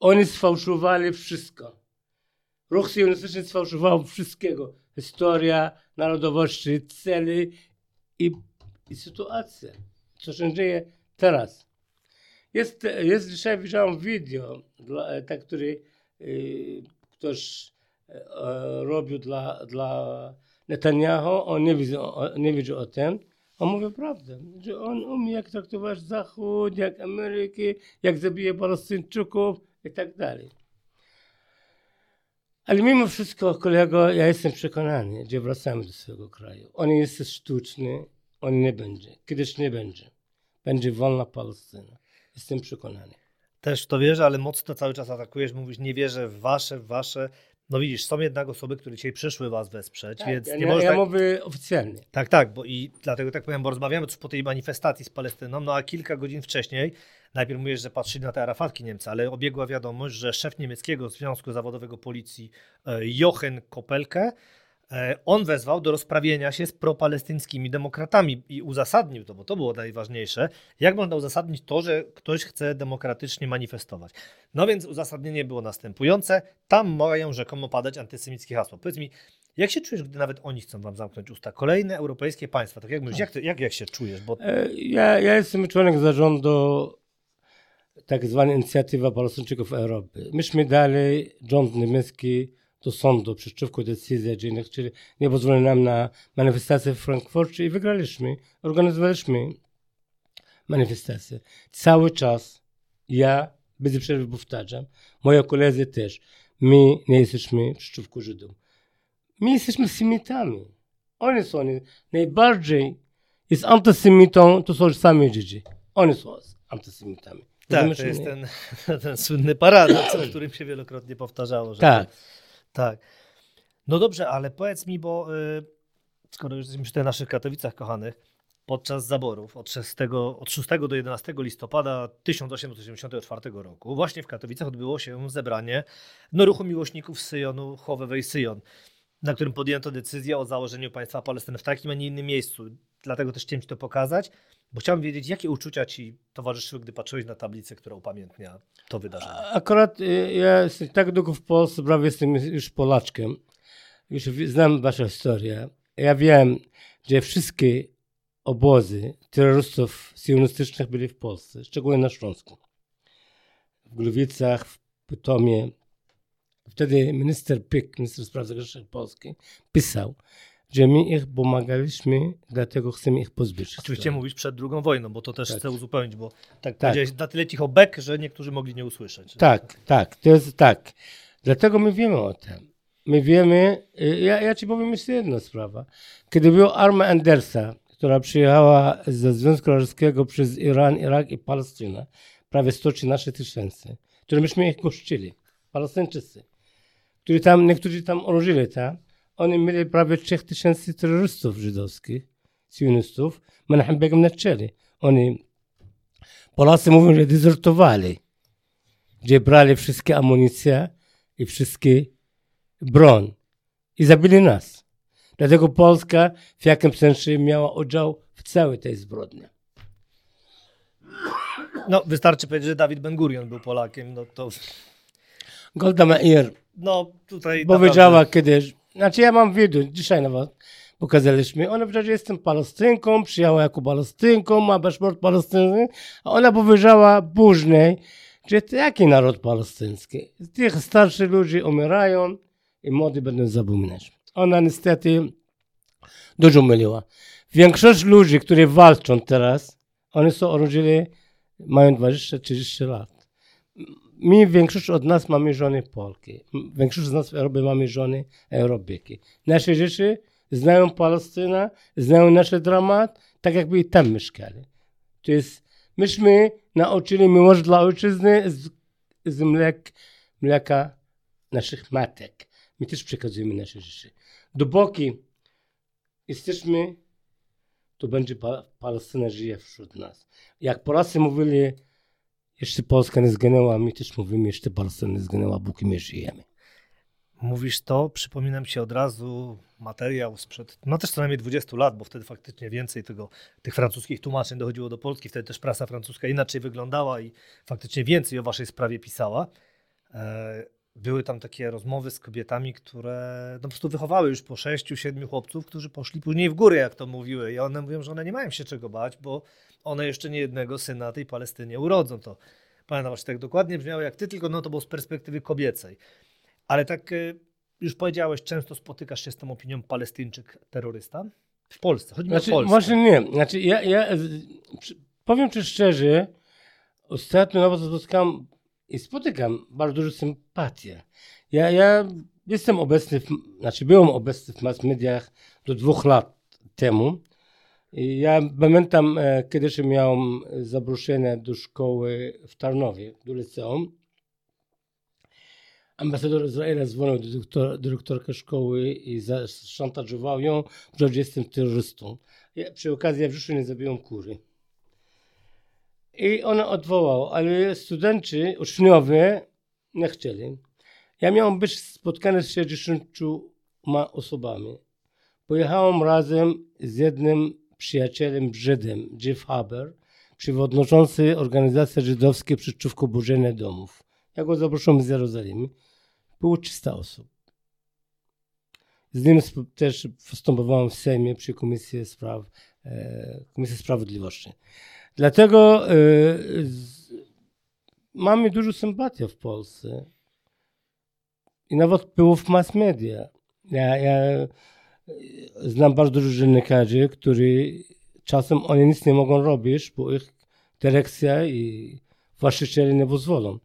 Oni sfałszowali wszystko. Ruch sionistyczny sfałszował wszystkiego. Historia, narodowości, cele i, i. Co się dzieje teraz. Jest, jest dzisiaj, widziałem video, dla, tak, który y, ktoś y, robił dla, dla Netanyahu. On nie wiedział, nie wiedział o tym. On mówi prawdę, że on umie jak traktować Zachód, jak Amerykę, jak zabije Palestyńczyków i tak dalej. Ale mimo wszystko, kolego, ja jestem przekonany, że wracamy do swojego kraju. On jest sztuczny, on nie będzie. Kiedyś nie będzie. Będzie wolna Palestyna. Jestem przekonany. Też to wierzę, ale mocno cały czas atakujesz, mówisz, nie wierzę w wasze, w wasze. No widzisz, są jednak osoby, które dzisiaj przyszły was wesprzeć, tak, więc nie ja, ja tak... mówię oficjalnie. Tak, tak, bo i dlatego tak powiem, bo rozmawiamy po tej manifestacji z Palestyną, no a kilka godzin wcześniej Najpierw mówisz, że patrzyli na te arafatki Niemcy, ale obiegła wiadomość, że szef niemieckiego Związku Zawodowego Policji e, Jochen Kopelke on wezwał do rozprawienia się z propalestyńskimi demokratami i uzasadnił to, bo to było najważniejsze. Jak można uzasadnić to, że ktoś chce demokratycznie manifestować? No więc uzasadnienie było następujące. Tam mają rzekomo padać antysemickie hasła. Powiedz mi, jak się czujesz, gdy nawet oni chcą wam zamknąć usta? Kolejne europejskie państwa. Tak jak mówisz, jak, jak, jak się czujesz? Bo... E, ja, ja jestem członek zarządu tak zwanej inicjatywy Palestyńczyków Europy. Myśmy dali rząd niemiecki do sądu przeciwko decyzji, że nie, chcieli, nie pozwolili nam na manifestację w Frankfurcie i wygraliśmy. Organizowaliśmy manifestację. Cały czas ja bez przerwy powtarzam, moi koledzy też, my nie jesteśmy przeciwko Żydom. My jesteśmy Semitami. Oni są najbardziej jest antysemitą, to są sami Żydzi. Oni są antysemitami. Tak, to jest ten, ten słynny paradoks, o którym się wielokrotnie powtarzało. Że tak. Tak. No dobrze, ale powiedz mi, bo y, skoro już jesteśmy przy tych naszych Katowicach kochanych, podczas zaborów od 6, od 6 do 11 listopada 1884 roku właśnie w Katowicach odbyło się zebranie no, ruchu miłośników Syjonu Chowewej Syjon, na którym podjęto decyzję o założeniu państwa Palestyny w takim, a nie innym miejscu. Dlatego też chciałem Ci to pokazać, bo chciałem wiedzieć, jakie uczucia Ci towarzyszyły, gdy patrzyłeś na tablicę, która upamiętnia to wydarzenie. Akurat y, ja jestem tak długo w Polsce, prawie jestem już Polaczkiem. Już znam Waszą historię. Ja wiem, że wszystkie obozy terrorystów sionistycznych byli w Polsce, szczególnie na Śląsku. W Glowicach, w Pytomie. Wtedy minister Pyk, minister spraw zagranicznych Polski, pisał, że my ich pomagaliśmy, dlatego chcemy ich pozbyć. Oczywiście mówisz przed drugą wojną, bo to też tak. chcę uzupełnić, bo tak, tak. na tyle cicho bek, że niektórzy mogli nie usłyszeć. Tak, tak, to jest tak. Dlatego my wiemy o tym. My wiemy, y, ja, ja ci powiem jeszcze jedną sprawę. Kiedy była armia Andersa, która przyjechała ze Związku Radzieckiego przez Iran, Irak i Palestynę, prawie 113 tysięcy, które myśmy ich gościli, Palestyńczycy, którzy tam, niektórzy tam urodzili, tak? Oni mieli prawie 3000 terrorystów żydowskich, sionistów. Menachem Begum na czele. Oni, Polacy mówią, że dezertowali, gdzie brali wszystkie amunicje i wszystkie broń i zabili nas. Dlatego Polska w jakimś sensie miała udział w całej tej zbrodni. No, wystarczy powiedzieć, że Dawid Ben Gurion był Polakiem, no to... Golda Meir no, tutaj powiedziała naprawdę... kiedyś, znaczy ja mam wideo, dzisiaj nawet pokazaliśmy. Ona powiedziała, że jestem Palestynką, przyjechała jako Palestynką, ma paszport palestyński, a ona powiedziała później, że to jaki naród palestyński? Tych starszych ludzi umierają i młodzi będą zapominać. Ona niestety dużo myliła. Większość ludzi, którzy walczą teraz, oni są urodzili, mają 20-30 lat my, większość od nas mamy żony Polki. Większość z nas w Europie mamy żony Europejki. Nasze dzieci znają Palestynę, znają nasz dramat, tak jakby tam mieszkali. To jest, myśmy nauczyli miłość dla ojczyzny z, z mlek, mleka naszych matek. My też przekazujemy nasze rzeczy. Dopóki jesteśmy, to będzie Palestyna żyje wśród nas. Jak Polacy mówili, jeszcze Polska nie zginęła, my też mówimy, jeszcze Polska nie zginęła, póki my żyjemy. Mówisz to, przypominam się od razu materiał sprzed, no też co najmniej 20 lat, bo wtedy faktycznie więcej tego, tych francuskich tłumaczeń dochodziło do Polski, wtedy też prasa francuska inaczej wyglądała i faktycznie więcej o waszej sprawie pisała. Były tam takie rozmowy z kobietami, które no po prostu wychowały już po sześciu, siedmiu chłopców, którzy poszli później w górę, jak to mówiły. I one mówią, że one nie mają się czego bać, bo one jeszcze nie jednego syna tej Palestynie urodzą. To pamiętam, właśnie tak dokładnie brzmiało jak ty, tylko no to było z perspektywy kobiecej. Ale tak e, już powiedziałeś, często spotykasz się z tą opinią Palestyńczyk terrorysta? W Polsce, chodzi znaczy, o Polskę. Może nie. Znaczy, ja, ja powiem ci szczerze, ostatnio nawet spotkałem i spotykam bardzo dużo sympatię. Ja, ja jestem obecny, w, znaczy byłem obecny w mass mediach do dwóch lat temu. I ja pamiętam, e, kiedyś miałem zaproszenie do szkoły w Tarnowie, do liceum. Ambasador Izraela dzwonił do dyrektor, szkoły i szantażował ją, że jestem terrorystą. Ja, przy okazji ja w życiu nie zabiłem kury. I ona odwołała, ale studenci, uczniowie nie chcieli. Ja miałem być spotkany z 60 ma osobami. Pojechałem razem z jednym przyjacielem Żydem, Jeff Haber, przewodniczący organizacji żydowskiej przeciwko burzeniu domów. Ja go zaprosiłem z Jerozolimy. Było 300 osób. Z nim też występowałem w Sejmie przy Komisji, Spraw, e, Komisji Sprawiedliwości. Dlatego e, z, mamy dużo sympatii w Polsce. I nawet było w mass media. Ja, ja e, znam bardzo dużo dziennikarzy, którzy czasem oni nic nie mogą robić, bo ich dyrekcja i właściciele nie pozwolą.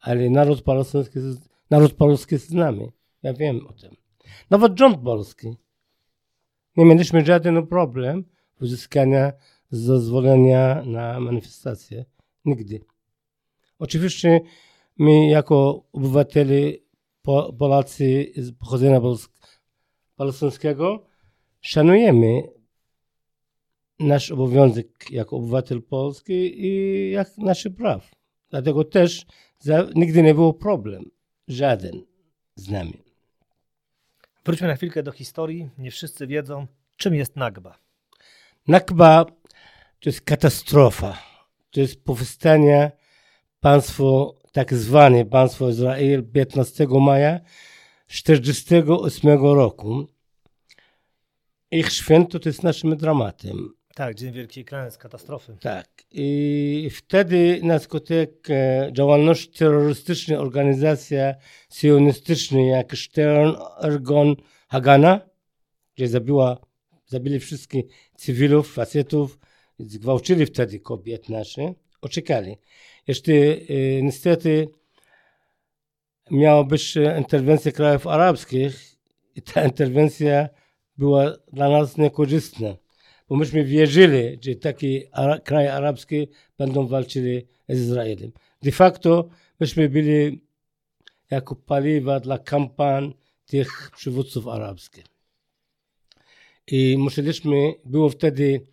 Ale naród jest- naród polski jest z nami. Ja wiem o tym. Nawet rząd polski. Nie mieliśmy żaden problem uzyskania zezwolenia na manifestację. Nigdy. Oczywiście my jako obywatele po, Polacy z pochodzenia palestyńskiego szanujemy nasz obowiązek jako obywatel polski i jak nasze praw. Dlatego też za, nigdy nie było problem. Żaden z nami. Wróćmy na chwilkę do historii. Nie wszyscy wiedzą, czym jest Nagba. Nakba to jest katastrofa. To jest powstanie państwo, tak zwane państwo Izrael 15 maja 1948 roku. Ich święto to jest naszym dramatem. Tak, Dzień Wielkiej Klęsk, katastrofy. Tak. I wtedy na skutek e, działalności terrorystycznej organizacja sionistycznej jak Stern, Ergon, Hagana, gdzie zabiła, zabili wszystkich cywilów, facetów, zgwałcili wtedy kobiet nasze, oczekali. Jeszcze e, niestety miała być interwencja krajów arabskich i ta interwencja była dla nas niekorzystna bo myśmy wierzyli, że takie ara- kraje arabskie będą walczyli z Izraelem. De facto myśmy byli jako paliwa dla kampań tych przywódców arabskich. I musieliśmy, było wtedy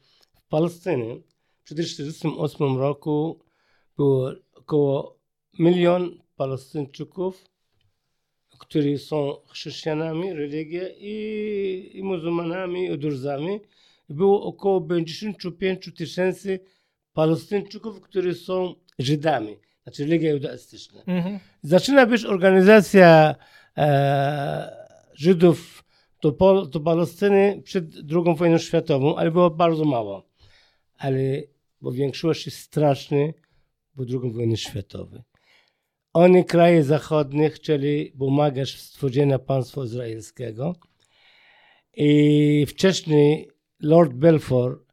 w Palestynie, w 1948 roku było około milion Palestyńczyków, którzy są chrześcijanami, religię i, i muzułmanami, i Druzami. Było około 55 tysięcy Palestyńczyków, którzy są Żydami, znaczy religia judaistyczna. Mhm. Zaczyna być organizacja e, Żydów do, Pol, do Palestyny przed II wojną światową, ale było bardzo mało. Ale bo większość jest straszny po II wojnie światowej. Oni, kraje zachodnie, chcieli pomagać w stworzeniu państwa izraelskiego. I wcześniej Lord Balfour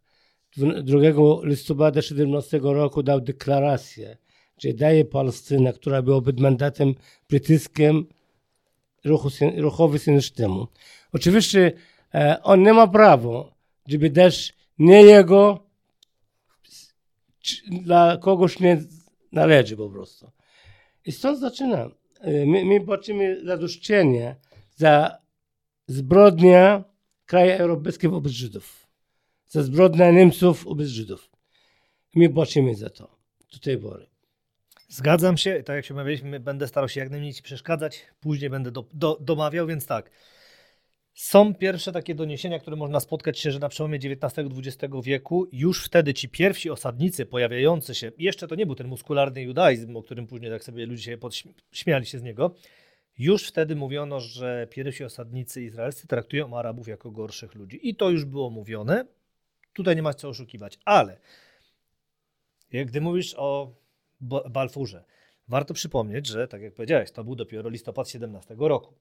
2 listopada 17 roku dał deklarację, że daje Palestynę, która była pod mandatem brytyjskim, ruchowi synostycznemu. Oczywiście e, on nie ma prawa, żeby dać nie jego, dla kogoś nie należy po prostu. I stąd zaczyna. E, My, my płacimy zadośćczenie za zbrodnia krajów europejskich wobec Żydów. Za zbrodnia Niemców wobec Żydów. My płacimy za to. Do tej pory. Zgadzam się, tak jak się umawialiśmy, będę starał się jak najmniej ci przeszkadzać, później będę do, do, domawiał, więc tak. Są pierwsze takie doniesienia, które można spotkać się, że na przełomie XIX-XX wieku już wtedy ci pierwsi osadnicy pojawiający się, jeszcze to nie był ten muskularny judaizm, o którym później tak sobie ludzie się podśmiali się z niego, już wtedy mówiono, że pierwsi osadnicy izraelscy traktują Arabów jako gorszych ludzi. I to już było mówione. Tutaj nie ma co oszukiwać. Ale gdy mówisz o Ba- Balfurze, warto przypomnieć, że tak jak powiedziałeś, to był dopiero listopad 17 roku.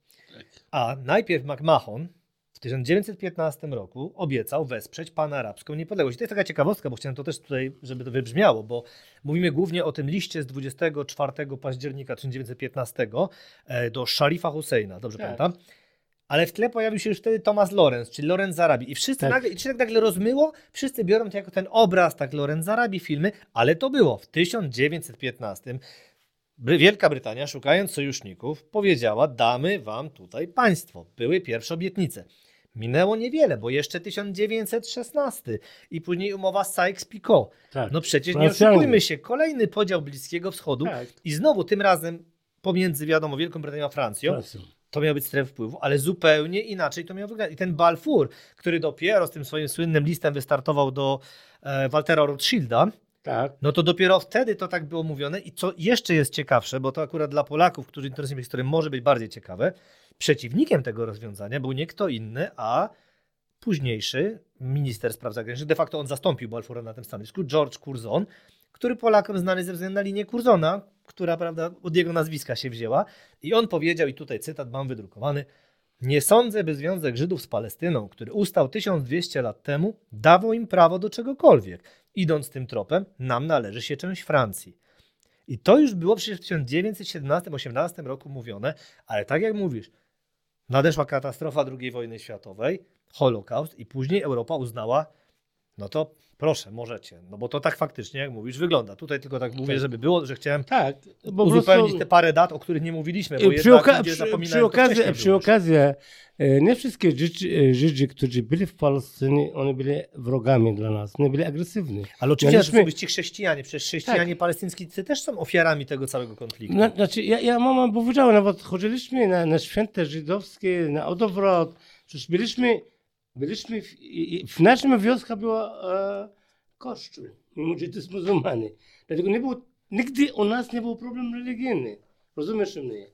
A najpierw McMahon w 1915 roku obiecał wesprzeć panarabską niepodległość. I to jest taka ciekawostka, bo chciałem to też tutaj, żeby to wybrzmiało, bo mówimy głównie o tym liście z 24 października 1915 e, do Szarifa Husseina, dobrze Tak. pamiętam? Ale w tle pojawił się już wtedy Thomas Lorenz, czyli Lorenz z Arabii. I wszyscy Tak. nagle, i się tak nagle rozmyło, wszyscy biorą to jako ten obraz, tak Lorenz z Arabii, filmy, ale to było w 1915. Wielka Brytania, szukając sojuszników, powiedziała: Damy wam tutaj państwo. Były pierwsze obietnice. Minęło niewiele, bo jeszcze 1916 i później umowa Sykes-Picot. Tak. No przecież nie oszukujmy się, kolejny podział Bliskiego Wschodu tak. i znowu tym razem pomiędzy, wiadomo, Wielką Brytanią a Francją. To miał być strefą wpływu, ale zupełnie inaczej to miało wyglądać. I ten Balfour, który dopiero z tym swoim słynnym listem wystartował do e, Waltera Rothschilda, Tak. no to dopiero wtedy to tak było mówione. I co jeszcze jest ciekawsze, bo to akurat dla Polaków, którzy interesują się historią, może być bardziej ciekawe, przeciwnikiem tego rozwiązania był nie kto inny, a późniejszy minister spraw zagranicznych. De facto on zastąpił Balfoura na tym stanowisku, George Curzon, który Polakom znany ze względu na linię Curzona, która prawda, od jego nazwiska się wzięła. I on powiedział, i tutaj cytat mam wydrukowany, nie sądzę, by Związek Żydów z Palestyną, który ustał 1200 lat temu, dawał im prawo do czegokolwiek. Idąc tym tropem, nam należy się część Francji. I to już było przecież w 1917-18 roku mówione, ale tak jak mówisz, nadeszła katastrofa II wojny światowej, Holokaust i później Europa uznała, no to proszę, możecie, no bo to tak faktycznie, jak mówisz, wygląda. Tutaj tylko tak mówię, Tak. żeby było, że chciałem Tak, bo uzupełnić prostu- te parę dat, o których nie mówiliśmy, bo jednak przy, oka- przy, przy okazji, przy okazji e, nie wszystkie Żydzi, e, Żydzi, którzy byli w Palestynie, oni byli wrogami dla nas, nie byli agresywni. Ale oczywiście Mieliśmy- to są ci chrześcijanie, przecież chrześcijanie palestyńscy też są ofiarami tego całego konfliktu. No, znaczy, ja, ja mama powiedziała, nawet chodziliśmy na, na święta żydowskie, na odwrót, przecież byliśmy, byliśmy w, w naszym wiosce była e, kościół, mimo że to jest muzułmanie. Dlatego nie było, nigdy u nas nie był problem religijny, rozumiesz mnie?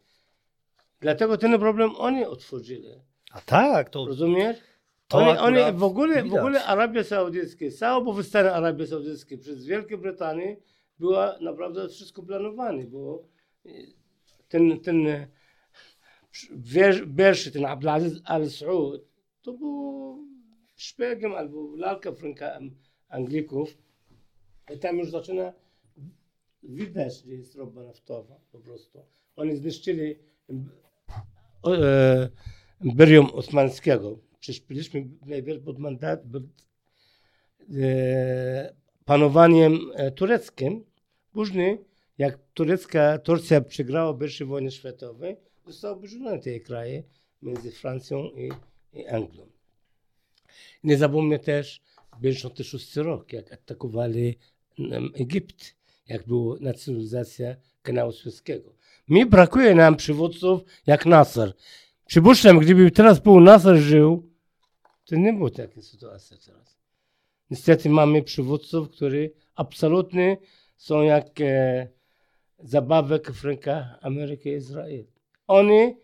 Dlatego ten problem oni otworzyli, A tak, to, rozumiesz? to Oni, oni w ogóle, w ogóle Arabia Saudyjska, całe powstanie Arabii Saudyjskiej przez Wielką Brytanię była naprawdę wszystko planowane, bo e, ten, ten e, wiersz, ten Abdulaziz al-Saud, to był szpiegiem albo lalka Franka Anglików. I tam już zaczyna widać, że jest ropa naftowa po prostu. Oni zniszczyli e, Imperium Osmańskiego. Przecież byliśmy najpierw pod mandat, pod e, panowaniem e, tureckim. Później, jak turecka Turcja przegrała I wojnę światową, zostały podzielone te kraje między Francją i Anglią. Nie zapomnę też 56 rok, jak atakowali Egipt, jak była nacjonalizacja kanału Suezkiego. Mi brakuje nam przywódców jak Nasser. Przypuszczam, gdyby teraz był Nasser żył, to nie było takiej sytuacji teraz. Niestety mamy przywódców, którzy absolutnie są jak e, zabawek Franka Ameryki i Izrael. Oni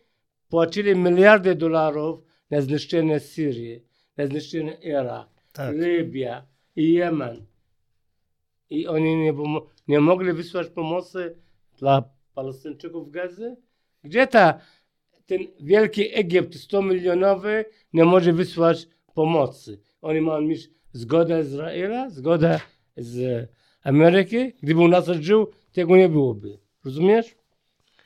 płacili miliardy dolarów na zniszczenie Syrii, na zniszczenie Irak, tak. Libia i Jemen. I oni nie, nie mogli wysłać pomocy dla Palestyńczyków w Gazie? Gdzie ta, ten wielki Egipt 100 milionowy nie może wysłać pomocy? Oni mają mieć zgodę Izraela, zgodę z Ameryki. Gdyby u nas żył, tego nie byłoby. Rozumiesz?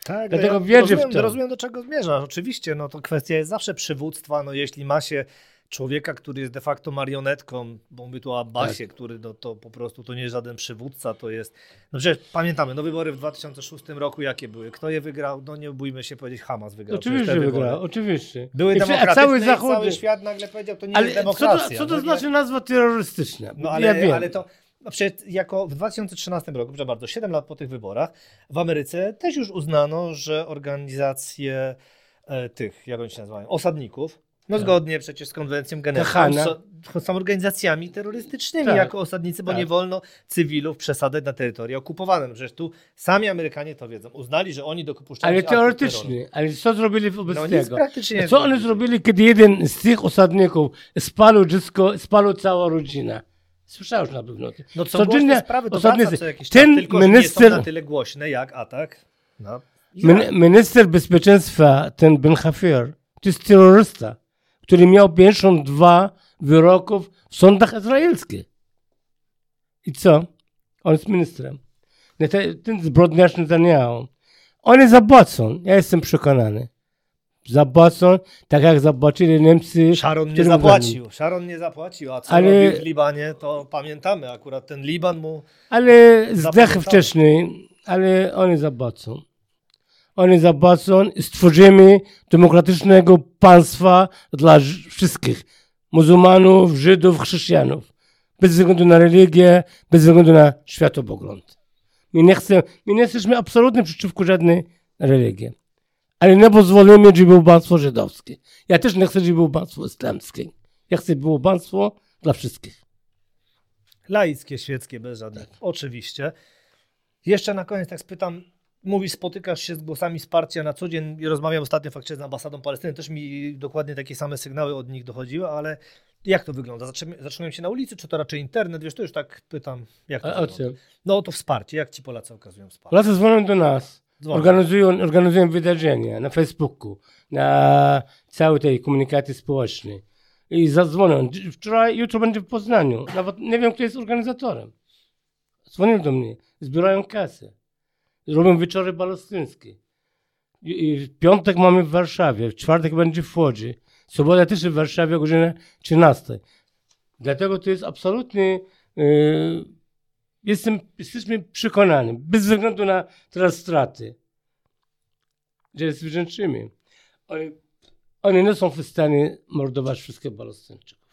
Tak, Dlatego ja wierzę w rozumiem, to. Rozumiem, do czego zmierzasz. Oczywiście, no to kwestia jest zawsze przywództwa. No jeśli ma się człowieka, który jest de facto marionetką, bo mówię tu o Abbasie, Tak. który no, to po prostu to nie jest żaden przywódca, to jest... No przecież pamiętamy, no wybory w 2006 roku jakie były? Kto je wygrał? No nie bójmy się powiedzieć, Hamas wygrał. Oczywiście wygrał, oczywiście. Były I demokratyczne a cały Zachód... cały świat nagle powiedział, to nie Ale jest co demokracja. to, co to No nie- znaczy nazwa terrorystyczna? No ja ale, wiem. ale to no przecież jako w 2013 roku, proszę bardzo, 7 lat po tych wyborach, w Ameryce też już uznano, że organizacje e, tych, jak oni się nazywają, osadników, no Tak. zgodnie przecież z konwencją genewską, są, są organizacjami terrorystycznymi Tak. jako osadnicy, bo Tak. nie wolno cywilów przesadzać na terytoria okupowane. No przecież tu sami Amerykanie to wiedzą. Uznali, że oni dopuszczają Ale teoretycznie. Ale co zrobili wobec No tego? praktycznie nie Co oni zrobili. zrobili, kiedy jeden z tych osadników spalił dziecko, spalił cała rodzina? Słyszałeś na pewno. No co Codziennie głośne sprawy to wraca co jakiś Ten czas, tylko że nie minister- są na tyle głośne jak atak Izrael. Min- minister bezpieczeństwa, ten Ben Hafir, to jest terrorysta, który miał 52 wyroków w sądach izraelskich. I co? On jest ministrem. Neta- Ten zbrodniarz Netanyahu. Oni zapłacą, ja jestem przekonany. Zapłacą, tak jak zapłacili Niemcy. Sharon nie zapłacił. Sharon nie zapłacił, a co Ale- w Libanie, to pamiętamy. Akurat ten Liban mu... Ale zdech wcześniej, ale oni zapłacą. Oni zapłacą i stworzymy demokratycznego państwa dla wszystkich. Muzułmanów, Żydów, chrześcijanów. Bez względu na religię, bez względu na światopogląd. My nie, chcemy, my nie jesteśmy absolutnie przeciwko żadnej religii. Ale nie pozwolimy, żeby było państwo żydowskie. Ja też nie chcę, żeby było państwo islamskie. Ja chcę, żeby było państwo dla wszystkich. Laickie, świeckie, bez żadnych. Oczywiście. Jeszcze na koniec tak spytam, mówisz, spotykasz się z głosami wsparcia na co dzień i rozmawiam ostatnio faktycznie z ambasadą Palestyny, też mi dokładnie takie same sygnały od nich dochodziły, ale jak to wygląda? Zatrzymują się na ulicy, czy to raczej internet? Wiesz, to już tak pytam, jak to A wygląda? No to wsparcie, jak ci Polacy okazują wsparcie? Polacy dzwonią do nas. Organizują, organizują wydarzenia na Facebooku, na całej tej komunikacji społecznej. I zadzwonią. Wczoraj, jutro będzie w Poznaniu. Nawet nie wiem, kto jest organizatorem. Dzwonią do mnie, zbierają kasę. Robią wieczory palestyńskie. I, w piątek mamy w Warszawie, w czwartek będzie w Łodzi. Sobota też w Warszawie o godzinie 13. Dlatego to jest absolutnie... Yy, jestem, jesteśmy przekonani, bez względu na teraz straty, że zwierzęczymy. Oni, oni nie są w stanie mordować wszystkich Palestyńczyków.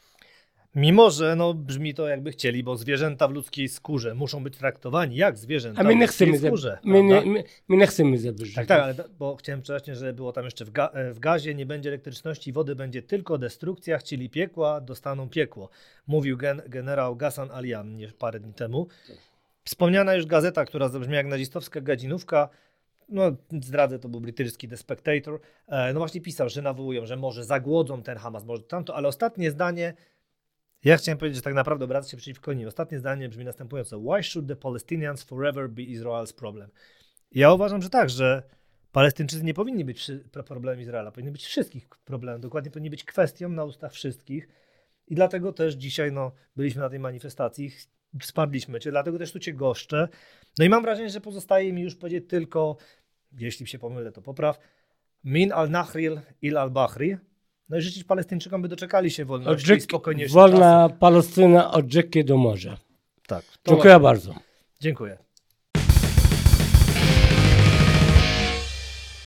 Mimo, że no, brzmi to jakby chcieli, bo zwierzęta w ludzkiej skórze muszą być traktowani jak zwierzęta A my w nie ludzkiej chcemy, za, skórze. my, nie, my, my nie chcemy zabrać Tak, tak, ale bo chciałem wcześniej, że było tam jeszcze w, ga- e, w gazie nie będzie elektryczności wody, będzie tylko destrukcja, chcieli piekła, dostaną piekło. Mówił gen, generał Gasan Alian parę dni temu. Wspomniana już gazeta, która zabrzmiała jak nazistowska gadzinówka, no zdradzę, to był brytyjski The Spectator, e, no właśnie pisał, że nawołują, że może zagłodzą ten Hamas, może tamto, ale ostatnie zdanie, ja chciałem powiedzieć, że tak naprawdę obraca się przeciwko nim. Ostatnie zdanie brzmi następująco. Why should the Palestinians forever be Israel's problem? Ja uważam, że tak, że Palestyńczycy nie powinni być problemem Izraela, powinni być wszystkich problemem, dokładnie powinni być kwestią na ustach wszystkich i dlatego też dzisiaj no, byliśmy na tej manifestacji, wsparliśmy Cię, dlatego też tu Cię goszczę. No i mam wrażenie, że pozostaje mi już powiedzieć tylko, jeśli się pomylę, to popraw, min al-Nahril il al-Bahri, no i życzyć Palestyńczykom, by doczekali się wolności i rzeki, spokojniejszych wolna Palestyna od rzeki do morza. Tak, Dziękuję bardzo. Dziękuję.